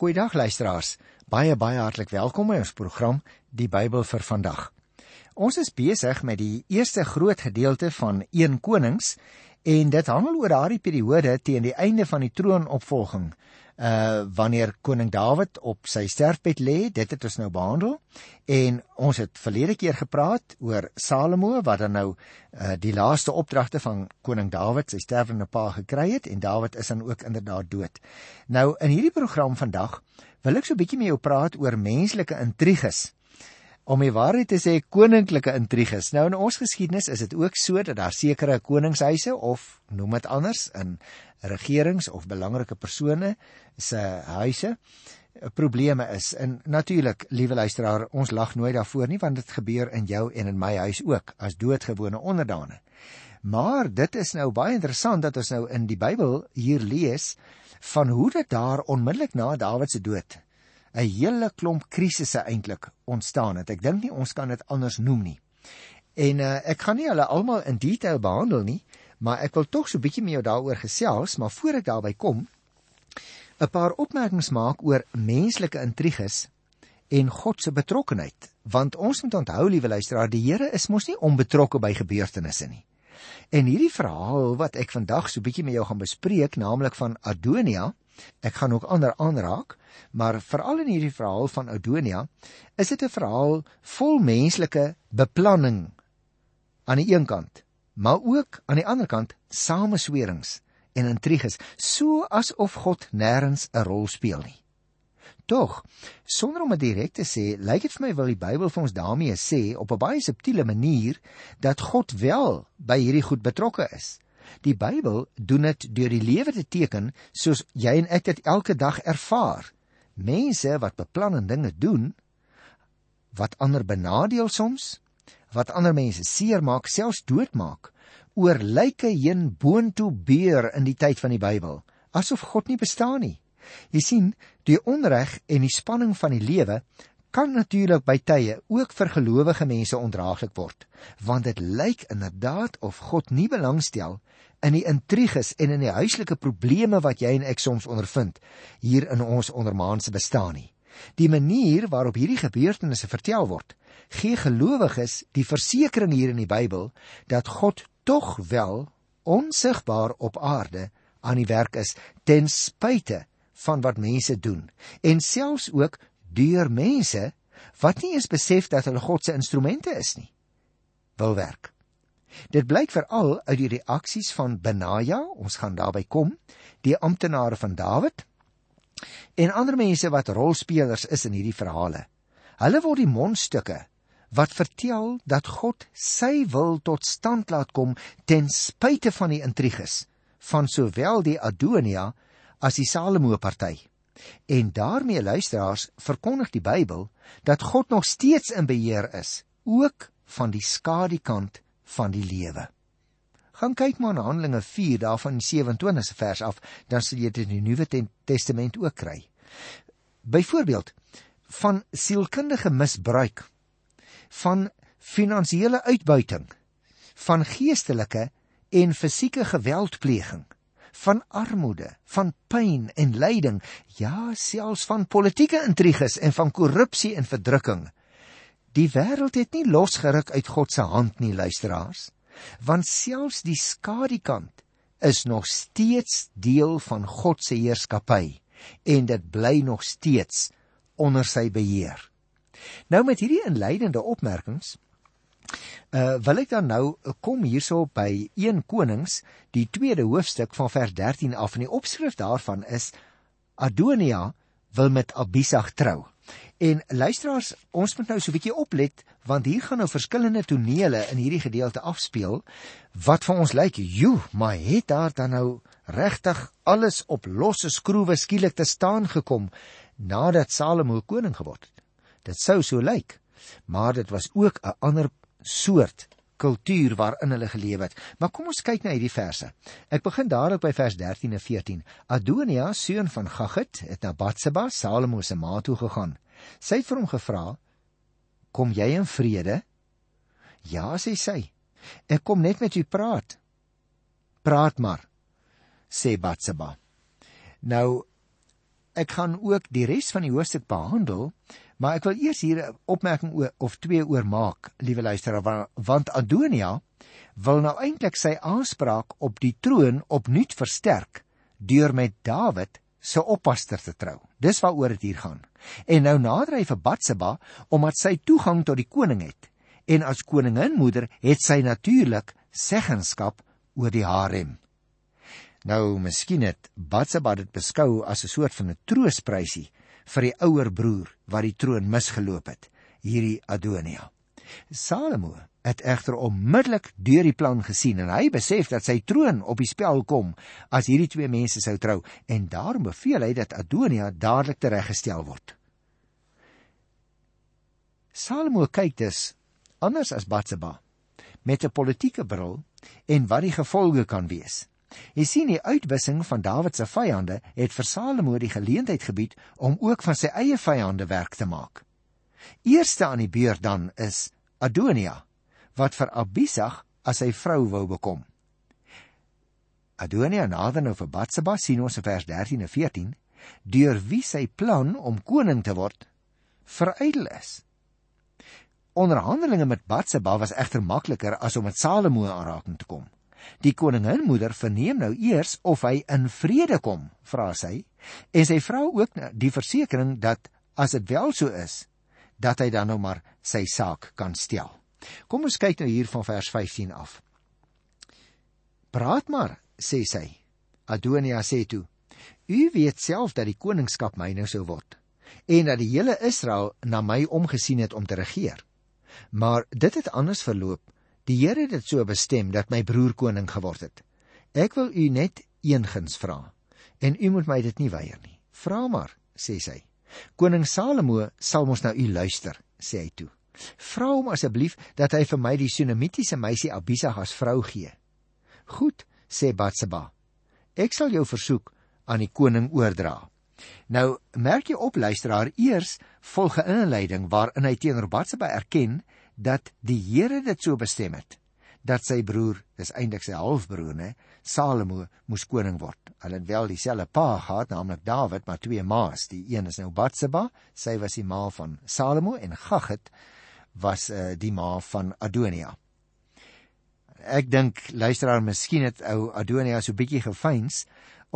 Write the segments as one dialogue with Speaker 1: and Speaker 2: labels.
Speaker 1: Goeiedag luisteraars. Baie baie hartlik welkom by ons program Die Bybel vir vandag. Ons is besig met die eerste groot gedeelte van 1 Konings en dit handel oor daardie periode teen die einde van die troonopvolging uh wanneer koning Dawid op sy sterfbed lê, dit het ons nou behandel. En ons het verlede keer gepraat oor Salomo wat dan nou uh die laaste opdragte van koning Dawid, sy sterwende pa gekry het en Dawid is dan ook inderdaad dood. Nou in hierdie program vandag wil ek so 'n bietjie met jou praat oor menslike intriges. Om die waarheid te sê, koninklike intriges. Nou in ons geskiedenis is dit ook so dat daar sekere koningshuise of noem dit anders in regerings of belangrike persone se huise eh, probleme is. En natuurlik, liewe luisteraar, ons lag nooit daarvoor nie want dit gebeur in jou en in my huis ook as doodgewone onderdane. Maar dit is nou baie interessant dat ons nou in die Bybel hier lees van hoe dit daar onmiddellik na Dawid se dood 'n hele klomp krisisse eintlik ontstaan het. Ek dink nie ons kan dit anders noem nie. En uh, ek gaan nie hulle almal in detail behandel nie, maar ek wil tog so 'n bietjie met jou daaroor gesels, maar voor ek daarby kom, 'n paar opmerkings maak oor menslike intriges en God se betrokkeheid, want ons moet onthou, liewe luisteraar, die Here is mos nie onbetrokke by gebeurtenisse nie. En hierdie verhaal wat ek vandag so 'n bietjie met jou gaan bespreek, naamlik van Adonia, ek gaan ook ander aanraak, maar veral in hierdie verhaal van Adonia, is dit 'n verhaal vol menslike beplanning aan die een kant maar ook aan die ander kant sameswerings en intriges, so asof God nêrens 'n rol speel nie. Tog, sonder om dit direk te sê, lyk dit vir my wil die Bybel vir ons daarmee sê op 'n baie subtiele manier dat God wel by hierdie goed betrokke is. Die Bybel doen dit deur die lewe te teken soos jy en ek dit elke dag ervaar. Mense wat beplan en dinge doen wat ander benadeel soms, wat ander mense seermaak, selfs doodmaak, oor lyke heen boontoe beer in die tyd van die Bybel, asof God nie bestaan nie. Jy sien, die onreg en die spanning van die lewe kan natuurlik by tye ook vir gelowige mense ondraaglik word, want dit lyk inderdaad of God nie belangstel in die intriges en in die huislike probleme wat jy en ek soms ondervind hier in ons ondermaanse bestaan nie. Die manier waarop hierdie gebeurtenisse vertel word, gee gelowiges die versekering hier in die Bybel dat God tog wel onsigbaar op aarde aan die werk is ten spyte van wat mense doen en selfs ook deur mense wat nie eens besef dat hulle God se instrumente is nie wil werk. Dit blyk veral uit die reaksies van Benaja, ons gaan daarby kom, die amptenare van Dawid en ander mense wat rolspelers is in hierdie verhale. Hulle word die mondstukke wat vertel dat God sy wil tot stand laat kom ten spyte van die intriges van sowel die Adonia as die Salomo party. En daarmee luisteraars verkondig die Bybel dat God nog steeds in beheer is, ook van die skadukant van die lewe. Gaan kyk maar na Handelinge 4 daarvan 27 vers af, dan sal jy dit in die Nuwe Testament ook kry. Byvoorbeeld van sielkundige misbruik van finansiële uitbuiting, van geestelike en fisieke geweldpleging, van armoede, van pyn en lyding, ja, selfs van politieke intriges en van korrupsie en verdrukking. Die wêreld het nie losgeruk uit God se hand nie, luisteraars, want selfs die skadukant is nog steeds deel van God se heerskappy en dit bly nog steeds onder sy beheer. Nou met hierdie inleidende opmerkings uh wil ek dan nou kom hierso by 1 Konings, die tweede hoofstuk van vers 13 af en die opskrif daarvan is Adonia wil met Abisag trou. En luisteraars, ons moet nou so 'n bietjie oplet want hier gaan nou verskillende tonele in hierdie gedeelte afspeel wat vir ons lyk, "Joe, maar het daar dan nou regtig alles op losse skroewe skielik te staan gekom nadat Salomo koning geword het?" Dit sou so lyk, maar dit was ook 'n ander soort kultuur waarin hulle geleef het. Maar kom ons kyk na hierdie verse. Ek begin dadelik by vers 13 en 14. Adonia, seun van Gagit, het na Batseba, Salomo se ma toe gegaan. Sy het vir hom gevra: "Kom jy in vrede?" "Ja," sê sy. "Ek kom net met u praat." "Praat maar," sê Batseba. Nou ek gaan ook die res van die hoofstuk behandel, maar ek wil eers hier 'n opmerking oor of twee oor maak, liewe luisteraar, want Adonia wil nou eintlik sy aanspraak op die troon opnuut versterk deur met Dawid se oppaster te trou. Dis waaroor dit hier gaan. En nou nader hy vir Batseba omdat sy toegang tot die koning het en as koninginmoeder het sy natuurlik seggenskap oor die harem. Nou, miskien het Batseba dit beskou as 'n soort van 'n troosprysie vir die ouer broer wat die troon misgeloop het, hierdie Adonia. Salomo het egter onmiddellik deur die plan gesien en hy besef dat sy troon op die spel kom as hierdie twee mense sou trou en daarom beveel hy dat Adonia dadelik tereggestel word. Salomo kyk dus anders as Batseba met 'n politieke bril en wat die gevolge kan wees. Jy sien die uitwissing van Dawid se vyande het vir Salomo die geleentheid gebied om ook van sy eie vyande werk te maak. Eerste aan die beurt dan is Adonia wat vir Abisag as sy vrou wou bekom. Adonia nader nou vir Batseba sien ons in vers 13 en 14 deur wie sy plan om koning te word verydel is. Onderhandelinge met Batseba was egter makliker as om met Salomo in aanraking te kom. Die koninginmoeder verneem nou eers of hy in vrede kom, vra sy, en sy vra ook die versekering dat as dit wel so is, dat hy dan nou maar sy saak kan stel. Kom ons kyk nou hier van vers 15 af. Praat maar, sê sy. Adonia sê toe: U weet self dat die koningskap myne sou word en dat die hele Israel na my omgesien het om te regeer. Maar dit het anders verloop. Die Here het dit so bestem dat my broer koning geword het. Ek wil u net een guns vra en u moet my dit nie weier nie. Vra maar, sê sy. Koning Salomo sal mos nou u luister, sê hy toe. Vra hom asseblief dat hy vir my die Sunamitiese meisie Abisag as vrou gee. Goed, sê Batseba. Ek sal jou versoek aan die koning oordra. Nou merk jy op luisteraar eers volg 'n inleiding waarin hy teenoor Batseba erken dat die Here dit so bestem het dat sy broer, dis eintlik sy halfbroer, né, Salomo moes koning word. Hulle het wel dieselfde pa gehad, naamlik Dawid, maar twee ma's. Die een is nou Batseba, sy was die ma van Salomo en Gagit was uh, die ma van Adonia. Ek dink luisteraar, miskien het ou Adonia so bietjie gefeins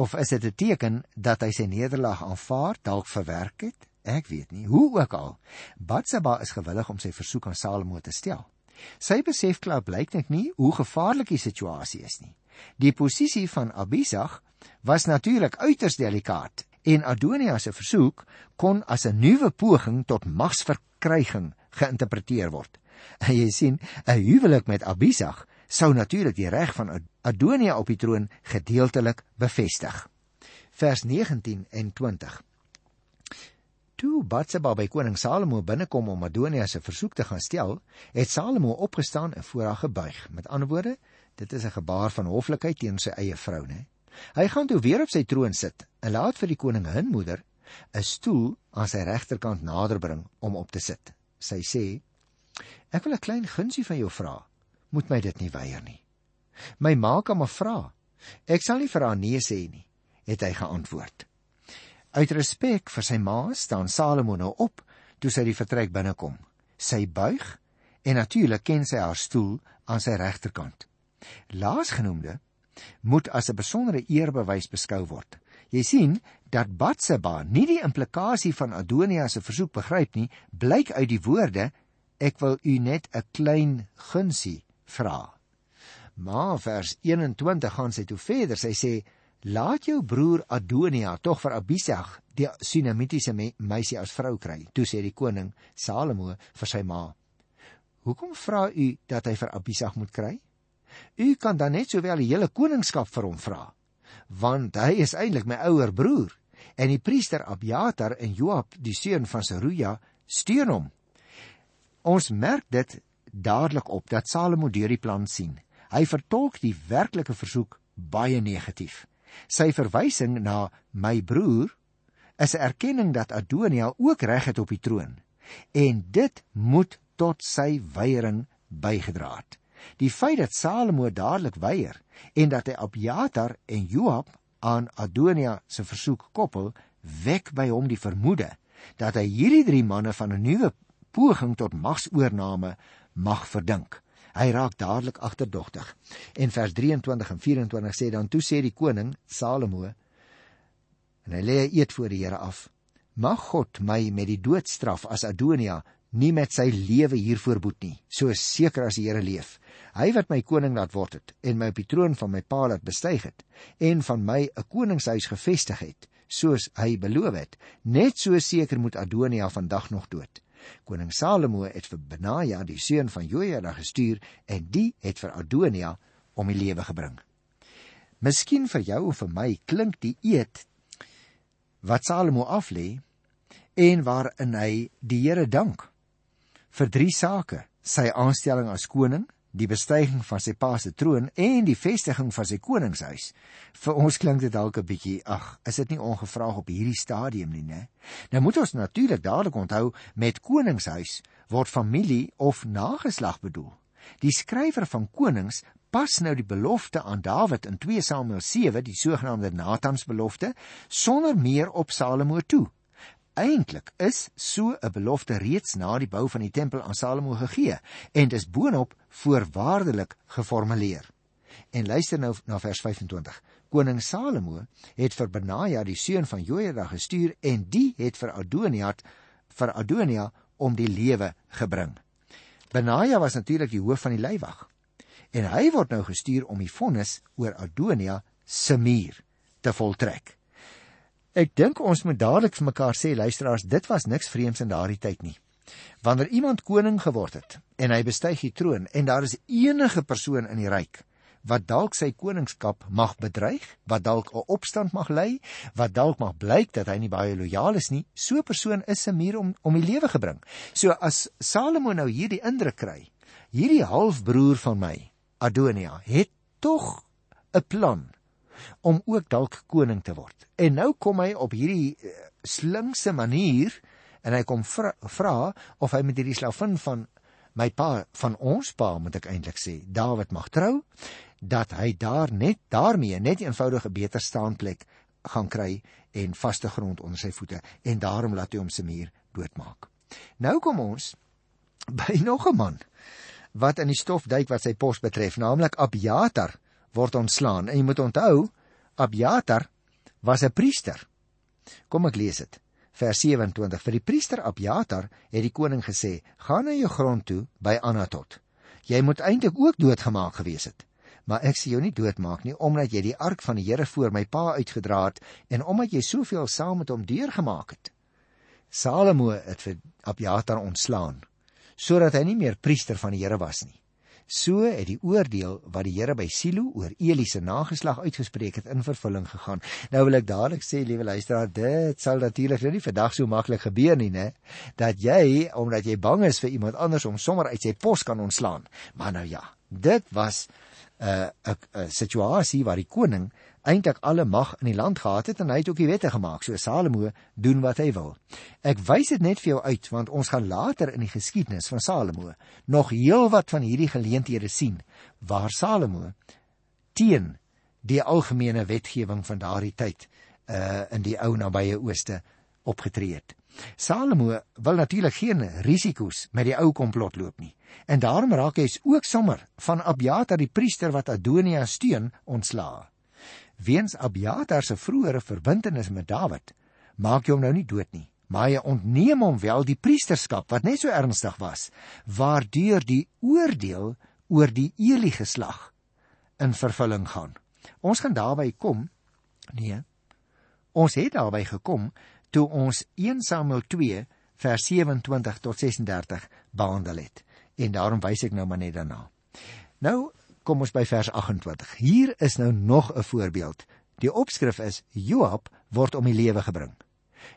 Speaker 1: of is dit 'n teken dat hy sy nederlaag aanvaar, dalk verwerk het? Ek weet nie. Hoe ook al, Batseba is gewillig om sy versoek aan Salomo te stel. Sy besef klaar blyklik nie hoe gevaarlik die situasie is nie. Die posisie van Abisag was natuurlik uiters delikaat en Adonia se versoek kon as 'n nuwe poging tot magsverkryging geïnterpreteer word. En jy sien, 'n huwelik met Abisag sou natuurlik die reg van Adonia op die troon gedeeltelik bevestig. Vers 19 en 20. Toe Batseba by koning Salomo binnekom om Adonia se versoek te gaan stel, het Salomo opgestaan en voor haar gebuig. Met ander woorde, dit is 'n gebaar van hoflikheid teen sy eie vrou, né? Hy gaan toe weer op sy troon sit en laat vir die koningin moeder 'n stoel aan sy regterkant naderbring om op te sit. Sy sê: "Ek wil 'n klein gunsie van jou vra." moet my dit nie weier nie. My ma kan maar vra. Ek sal nie vir haar nee sê nie, het hy geantwoord. Uit respek vir sy ma staan Salomo nou op toe sy die vertrek binnekom. Sy buig en natuurlik ken sy haar stoel aan sy regterkant. Laasgenoemde moet as 'n besondere eerbewys beskou word. Jy sien dat Batseba nie die implikasie van Adonia se versoek begryp nie, blyk uit die woorde ek wil u net 'n klein gunsie vra. Maar vers 21 gaan sy toe verder. Sy sê: "Laat jou broer Adonia tog vir Abisag, die Sunamitiese me meisie as vrou kry." Toe sê die koning Salomo vir sy ma: "Hoekom vra u dat hy vir Abisag moet kry? U kan dan net sowel die hele koningskap vir hom vra, want hy is eintlik my ouer broer." En die priester Abiatar en Joab, die seun van Seruja, steun hom. Ons merk dit dadelik op dat Salomo deur die plan sien. Hy vertolk die werklike versoek baie negatief. Sy verwysing na my broer is 'n erkenning dat Adonia ook reg het op die troon en dit moet tot sy weiering bygedra het. Die feit dat Salomo dadelik weier en dat hy Abiatar en Joab aan Adonia se versoek koppel, wek by hom die vermoede dat hy hierdie drie manne van 'n nuwe poging tot magsoorname mag verdink. Hy raak dadelik agterdogtig. En vers 23 en 24 sê dan toe sê die koning Salomo en hy lê 'n eed voor die Here af. Mag God my met die doodstraf as Adonia nie met sy lewe hiervoor boet nie, so seker as die Here leef. Hy wat my koning laat word het en my op die troon van my pa laat bestyg het en van my 'n koningshuis gevestig het, soos hy beloof het, net so seker moet Adonia vandag nog dood. Koning Salomo het vir Benaja, die seun van Jojada, gestuur en die het vir Adonia om die lewe gebring. Miskien vir jou of vir my klink die eed wat Salomo aflê en waarin hy die Here dank vir drie sake: sy aanstelling as koning, die bestyging van sy pa se troon en die vestiging van sy koningshuis. Vir ons klink dit dalk 'n bietjie, ag, is dit nie ongevraag op hierdie stadium nie, né? Nou moet ons natuurlik dadelik onthou met koningshuis word familie of nageslag bedoel. Die skrywer van Konings pas nou die belofte aan Dawid in 2 Samuel 7, die sogenaamde Natansbelofte, sonder meer op Salomo toe. Eintlik is so 'n belofte reeds na die bou van die tempel aan Salomo gegee en dis boonop voorwaardelik geformuleer. En luister nou na vers 25. Koning Salomo het vir Benaja die seun van Jojada gestuur en die het vir Adonia vir Adonia om die lewe gebring. Benaja was natuurlik die hoof van die leiwag en hy word nou gestuur om die vonnis oor Adonia se muur te voltrek. Ek dink ons moet dadelik vir mekaar sê luisteraars, dit was niks vreemds in daardie tyd nie. Wanneer iemand koning geword het en hy bestyg die troon en daar is enige persoon in die ryk wat dalk sy koningskap mag bedreig, wat dalk 'n opstand mag lei, wat dalk mag blyk dat hy nie baie lojaal is nie, so 'n persoon is 'n muur om om die lewe gebring. So as Salomo nou hierdie indruk kry, hierdie halfbroer van my, Adonia het tog 'n plan om ook dalk koning te word. En nou kom hy op hierdie uh, slinkse manier en hy kom vra of hy met hierdie slavin van my pa van ons pa moet ek eintlik sê Dawid mag trou dat hy daar net daarmee net 'n eenvoudige beter staanplek gaan kry en vaste grond onder sy voete en daarom laat hy hom se muur doodmaak. Nou kom ons by nog 'n man wat in die stof duik wat sy pos betref, naamlik Abiatar word ontslaan. En jy moet onthou, Abiatar was 'n priester. Kom ek lees dit. Vers 27: Vir die priester Abiatar het die koning gesê: "Gaan na jou grond toe by Anatot. Jy moet eintlik ook doodgemaak gewees het, maar ek sê jou nie doodmaak nie omdat jy die ark van die Here voor my pa uitgedra het en omdat jy soveel saam met hom deurgemaak het." Salomo het vir Abiatar ontslaan sodat hy nie meer priester van die Here was nie. So het die oordeel wat die Here by Silo oor Eli se nageslag uitgespreek het in vervulling gegaan. Nou wil ek dadelik sê, liewe luisteraar, dit sal natuurlik nou nie vandag so maklik gebeur nie, né? Dat jy omdat jy bang is vir iemand anders om sommer uit sy pos kan ontslaan. Maar nou ja, dit was 'n uh, 'n situasie waar die koning eintlik alle mag in die land gehad het en hy het ook die wette gemaak so Salomo doen wat hy wil. Ek wys dit net vir jou uit want ons gaan later in die geskiedenis van Salomo nog heelwat van hierdie geleenthede sien waar Salomo teen die algemene wetgewing van daardie tyd uh in die ou nabye ooste opgetree het. Salomo wil natuurlik geen risiko's met die ou komplot loop nie. En daarom raak hy ook sommer van Abiatar die priester wat Adonia steun ontslaa weens Abiatar se vroeëre verbintenis met Dawid, maak jy hom nou nie dood nie, maar jy ontneem hom wel die priesterskap wat net so ernstig was, waardeur die oordeel oor die Eli geslag in vervulling gaan. Ons gaan daarby kom. Nee. Ons het daarby gekom toe ons 1 Samuel 2 vers 27 tot 36 behandel het. En daarom wys ek nou maar net daarna. Nou kom ons by vers 28. Hier is nou nog 'n voorbeeld. Die opskrif is Joab word om die lewe gebring.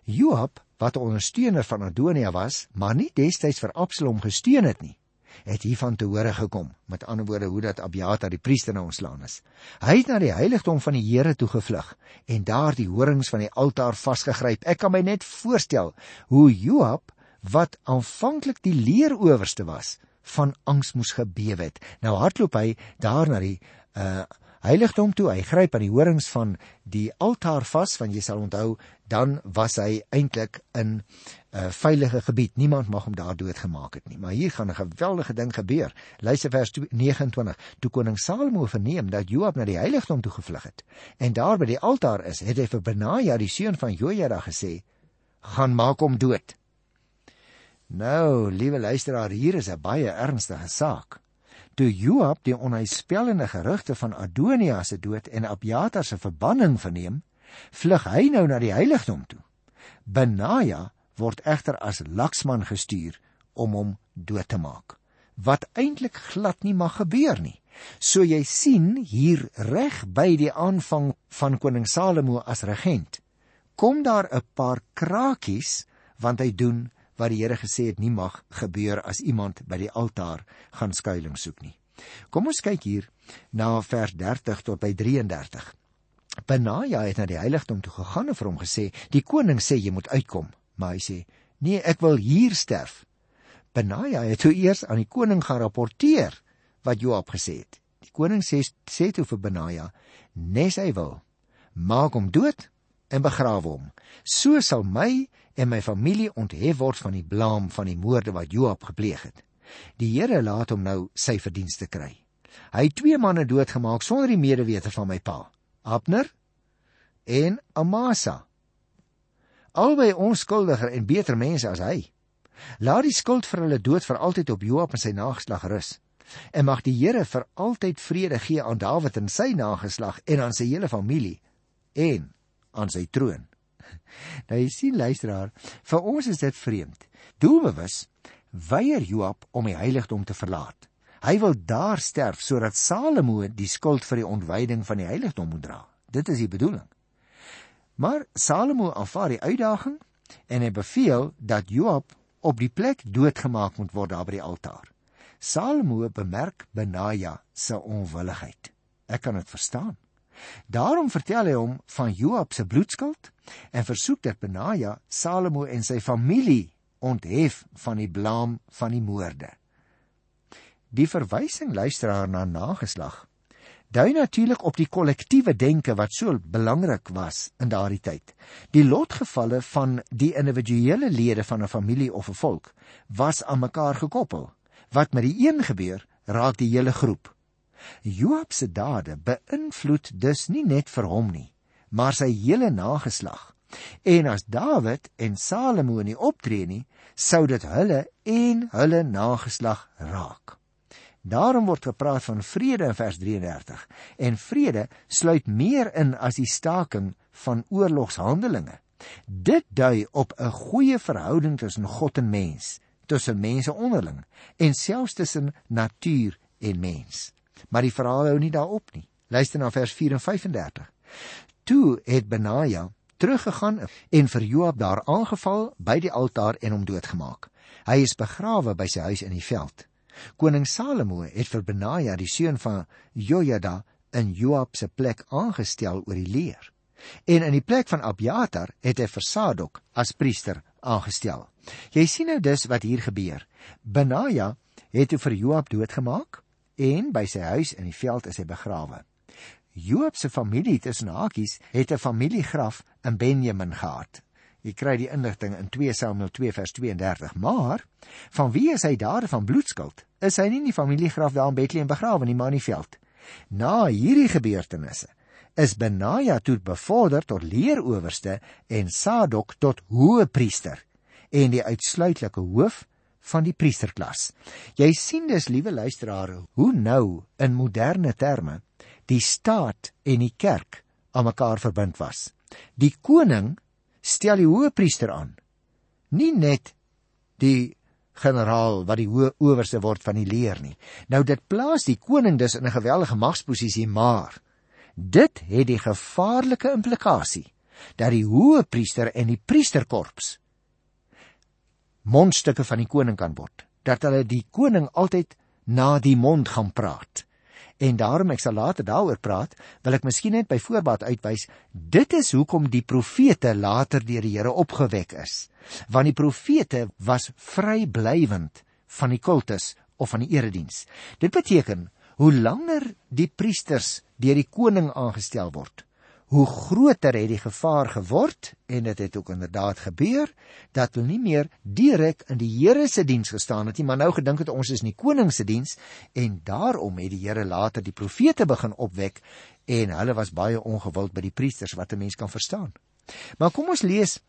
Speaker 1: Joab, wat 'n ondersteuner van Adonia was, maar nie destyds vir Absalom gesteun het nie, het hiervan te hore gekom. Met ander woorde, hoe dat Abiatar die priester nou ontslaan is. Hy het na die heiligdom van die Here toe gevlug en daar die horings van die altaar vasgegryp. Ek kan my net voorstel hoe Joab, wat aanvanklik die leeroowerste was, van angs moes gebewe het. Nou hardloop hy daar na die uh heiligdom toe. Hy gryp aan die horings van die altaar vas, want jy sal onthou, dan was hy eintlik in 'n uh, veilige gebied. Niemand mag hom daar doodgemaak het nie. Maar hier gaan 'n geweldige ding gebeur. Luister vers 29. Toe koning Salomo verneem dat Joab na die heiligdom toe gevlug het en daar by die altaar is, het hy vir Benaja, die seun van Jojada gesê: "Gaan maak hom dood." Nou, liewe luisteraar, hier is 'n baie ernstige saak. Toe Joab die onheilspellende gerugte van Adonia se dood en Abiatar se verbanning verneem, vlug hy nou na die heiligdom toe. Benaja word egter as laksman gestuur om hom dood te maak, wat eintlik glad nie mag gebeur nie. So jy sien hier reg by die aanvang van koning Salomo as regent, kom daar 'n paar krakies want hy doen wat die Here gesê het nie mag gebeur as iemand by die altaar gaan skuilings soek nie. Kom ons kyk hier na vers 30 tot by 33. Benaja het na die heiligdom toe gegaan en vir hom gesê: "Die koning sê jy moet uitkom." Maar hy sê: "Nee, ek wil hier sterf." Benaja het toe eers aan die koning gaan rapporteer wat Joab gesê het. Die koning sê sê toe vir Benaja: "Nes hy wil, maak hom dood en begrawe hom. So sal my en my familie onthef word van die blaam van die moorde wat Joab gepleeg het. Die Here laat hom nou sy verdienste kry. Hy het twee manne doodgemaak sonder die medewete van my pa, Abner en Amasa. Albei onskuldiger en beter mense as hy. Laat die skuld vir hulle dood vir altyd op Joab en sy nageslag rus. En mag die Here vir altyd vrede gee aan Dawid en sy nageslag en aan sy hele familie en aan sy troon. Nou jy sien luisteraar, vir ons is dit vreemd. Doelbewus weier Joab om die heiligdom te verlaat. Hy wil daar sterf sodat Salomo die skuld vir die ontwyding van die heiligdom moet dra. Dit is die bedoeling. Maar Salomo aanvaar die uitdaging en hy beveel dat Joab op die plek doodgemaak moet word daar by die altaar. Salomo bemerk Benaja se onwilligheid. Ek kan dit verstaan. Daarom vertel hy hom van Joab se bloedskuld en versoek dat Benaja Salomo en sy familie onthef van die blaam van die moorde. Die verwysing luisteraar na nageslag dui natuurlik op die kollektiewe denke wat so belangrik was in daardie tyd. Die lotgevalle van die individuele lede van 'n familie of 'n volk was aan mekaar gekoppel. Wat met die een gebeur, raak die hele groep. Joab se dade beïnvloed dus nie net vir hom nie, maar sy hele nageslag. En as Dawid en Salomo nie optree nie, sou dit hulle en hulle nageslag raak. Daarom word gepraat van vrede in vers 33 en vrede sluit meer in as die staking van oorlogshandelinge. Dit dui op 'n goeie verhouding tussen God en mens, tussen mense onderling en selfs tussen natuur en mens. Maar die verhaal hou nie daarop nie. Luister na vers 4 en 35. Toe het Benaja teruggegaan en vir Joab daar aangeval by die altaar en hom doodgemaak. Hy is begrawe by sy huis in die veld. Koning Salomo het vir Benaja die seun van Jojada in Joab se plek aangestel oor die leer. En in die plek van Abiatar het hy vir Sadok as priester aangestel. Jy sien nou dus wat hier gebeur. Benaja het toe vir Joab doodgemaak en by sy huis in die veld is hy begrawe. Joab se familie tussen hakies het 'n familiegraf in Benjamin gehad. Jy kry die inligting in 2 Samuel 2 vers 32, maar van wie is hy daar van bloedskuld? Is hy nie in die familiegraf daar in Bethlehem begrawe nie, maar in die veld? Na hierdie gebeurtenisse is Benaja toe bevorder tot leeroowerste en Sadok tot hoëpriester en die uitsluitlike hoof van die priesterklas. Jy sien dus, liewe luisteraar, hoe nou in moderne terme die staat en die kerk aan mekaar verbind was. Die koning stel die hoëpriester aan. Nie net die generaal wat die hoë owerste word van die leer nie. Nou dit plaas die koning dus in 'n geweldige magsposisie, maar dit het die gevaarlike implikasie dat die hoëpriester en die priesterkorps mondstukke van die koning kan word. Dat hulle die koning altyd na die mond gaan praat. En daarom ek sal later daaroor praat, wil ek miskien net by voorbaat uitwys, dit is hoekom die profete later deur die Here opgewek is. Want die profete was vryblywend van die kultus of van die erediens. Dit beteken hoe langer die priesters deur die koning aangestel word, hoe groter het die gevaar geword en dit het ook inderdaad gebeur dat hulle nie meer direk in die Here se diens gestaan het nie, maar nou gedink het ons is in die koning se diens en daarom het die Here later die profete begin opwek en hulle was baie ongewild by die priesters wat 'n mens kan verstaan. Maar kom ons lees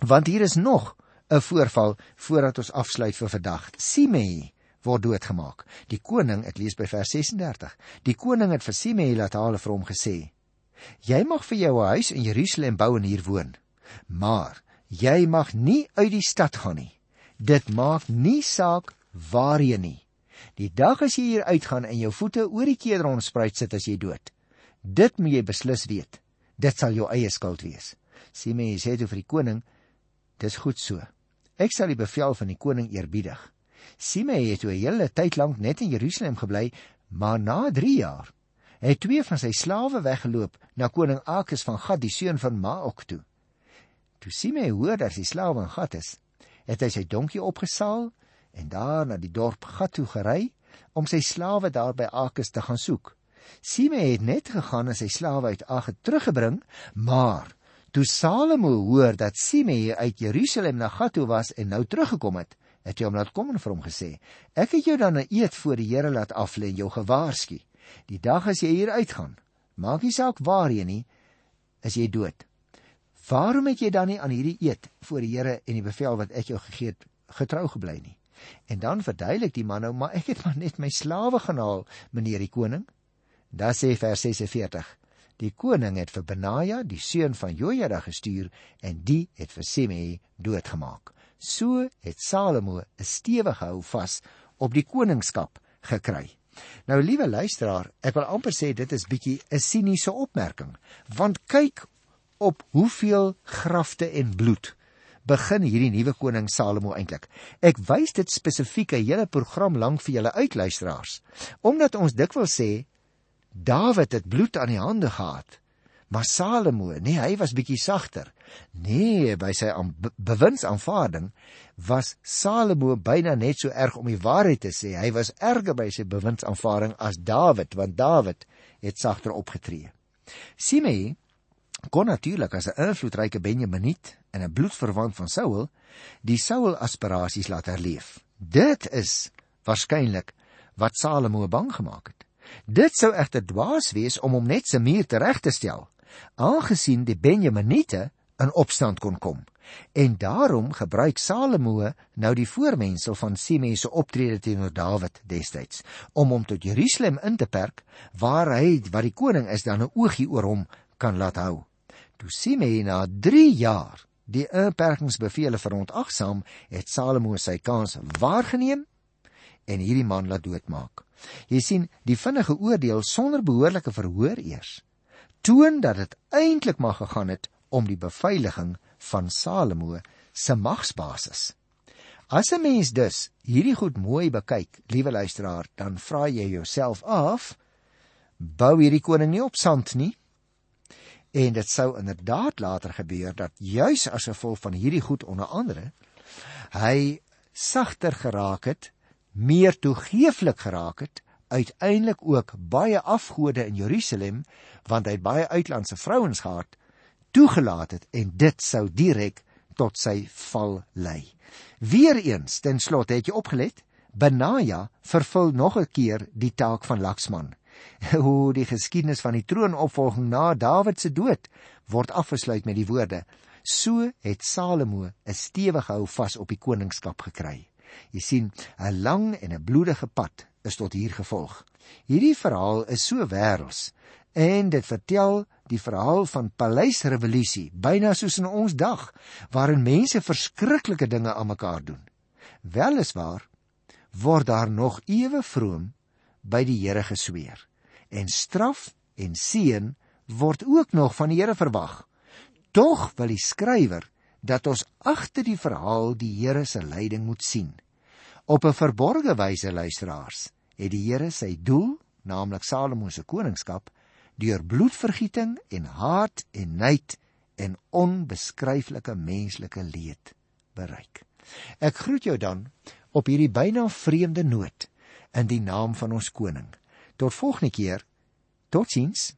Speaker 1: want hier is nog 'n voorval voordat ons afsluit vir vandag. Simei word doodgemaak. Die koning, ek lees by vers 36. Die koning het vir Simei laat haal vir hom gesê: Jy mag vir jou 'n huis in Jerusalem bou en hier woon. Maar jy mag nie uit die stad gaan nie. Dit maak nie saak waarheen nie. Die dag as jy hier uitgaan en jou voete oor die Kedron spruit sit as jy dood. Dit moet jy beslis weet. Dit sal jou eie skuld wees. Simei sê toe vir die koning: Dis goed so. Ek sal die bevel van die koning eerbiedig. Simei het toe 'n hele tyd lank net in Jerusalem gebly, maar na 3 jaar het twee van sy slawe weggeloop na koning Akis van Gat, die seun van Maok toe. Toe Simei hoor dat sy slawe in Gat is, het hy sy donkie opgesaal en daar na die dorp Gat toe gery om sy slawe daar by Akis te gaan soek. Simei het net gegaan en sy slawe uit Ag teruggebring, maar toe Salomo hoor dat Simei uit Jerusalem na Gat toe was en nou teruggekom het, het hy hom laat kom en vir hom gesê: "Ek het jou dan 'n eed voor die Here laat aflê en jou gewaarsku." Die dag as jy hier uitgaan, maak nie saak waarheen nie, is jy dood. Waarom het jy dan nie aan hierdie eed voor die Here en die bevel wat ek jou gegee het getrou gebly nie? En dan verduidelik die man nou, maar ek het maar net my slawe genaal, meneer die koning. Dan sê vers 46: Die koning het vir Benaja, die seun van Jojada gestuur en die het vir Simei doodgemaak. So het Salomo 'n stewige hou vas op die koningskap gekry. Nou liewe luisteraar, ek wil amper sê dit is bietjie 'n siniese opmerking, want kyk op hoeveel grafte en bloed begin hierdie nuwe koning Salomo eintlik. Ek wys dit spesifiek 'n hele program lank vir julle uitluisteraars, omdat ons dikwels sê Dawid het bloed aan die hande gehad. Maar Salomo, nee, hy was bietjie sagter. Nee, by sy bewinsaanvaarding was Salomo byna net so erg om die waarheid te sê. Hy was erger by sy bewinsaanvaarding as Dawid, want Dawid het sagter opgetree. Simei kon natuurlik as 'n invloedryke Benjaminiet en 'n bloedverwant van Saul die Saul aspirasies laat herleef. Dit is waarskynlik wat Salomo bang gemaak het. Dit sou egter dwaas wees om hom net se muur reg te stel aangesien die Benjaminite in opstand kon kom. En daarom gebruik Salomo nou die voormensel van Simei se optrede teenoor Dawid destyds om hom tot Jerusalem in te perk waar hy wat die koning is dan 'n oogie oor hom kan laat hou. Toe Simei na 3 jaar die inperkingsbevele verontagsaam, het Salomo sy kans waargeneem en hierdie man laat doodmaak. Jy sien, die vinnige oordeel sonder behoorlike verhoor eers toon dat dit eintlik maar gegaan het om die beveiliging van Salomo se magsbasis. As 'n mens dus hierdie goed mooi bekyk, liewe luisteraar, dan vra jy jouself af, bou hierdie koning nie op sand nie? En dit sou inderdaad later gebeur dat juis as gevolg van hierdie goed onder andere hy sagter geraak het, meer toegeeflik geraak het, uiteindelik ook baie afgode in Jerusalem want hy het baie uitlandse vrouens gehad toegelaat het en dit sou direk tot sy val lei. Weereens ten slotte het jy opgelet, Benaja vervul nog 'n keer die taak van Laksman. Hoe die geskiedenis van die troonopvolging na Dawid se dood word afgesluit met die woorde: So het Salomo 'n stewige hou vas op die koningskap gekry. Jy sien, 'n lang en 'n bloedige pad is tot hier gevolg. Hierdie verhaal is so wêrelds en dit vertel die verhaal van paleisrevolusie byna soos in ons dag waarin mense verskriklike dinge aan mekaar doen. Weliswaar word daar nog ewe vroom by die Here gesweer en straf en seën word ook nog van die Here verwag. Tog wil die skrywer dat ons agter die verhaal die Here se leiding moet sien. Op 'n verborgde wyse luisteraars het die Here sy doel, naamlik Salomo se koningskap, deur bloedvergieting en haat en nait en onbeskryflike menslike leed bereik. Ek groet jou dan op hierdie byna vreemde noot in die naam van ons koning. Tot volgende keer. Totsiens.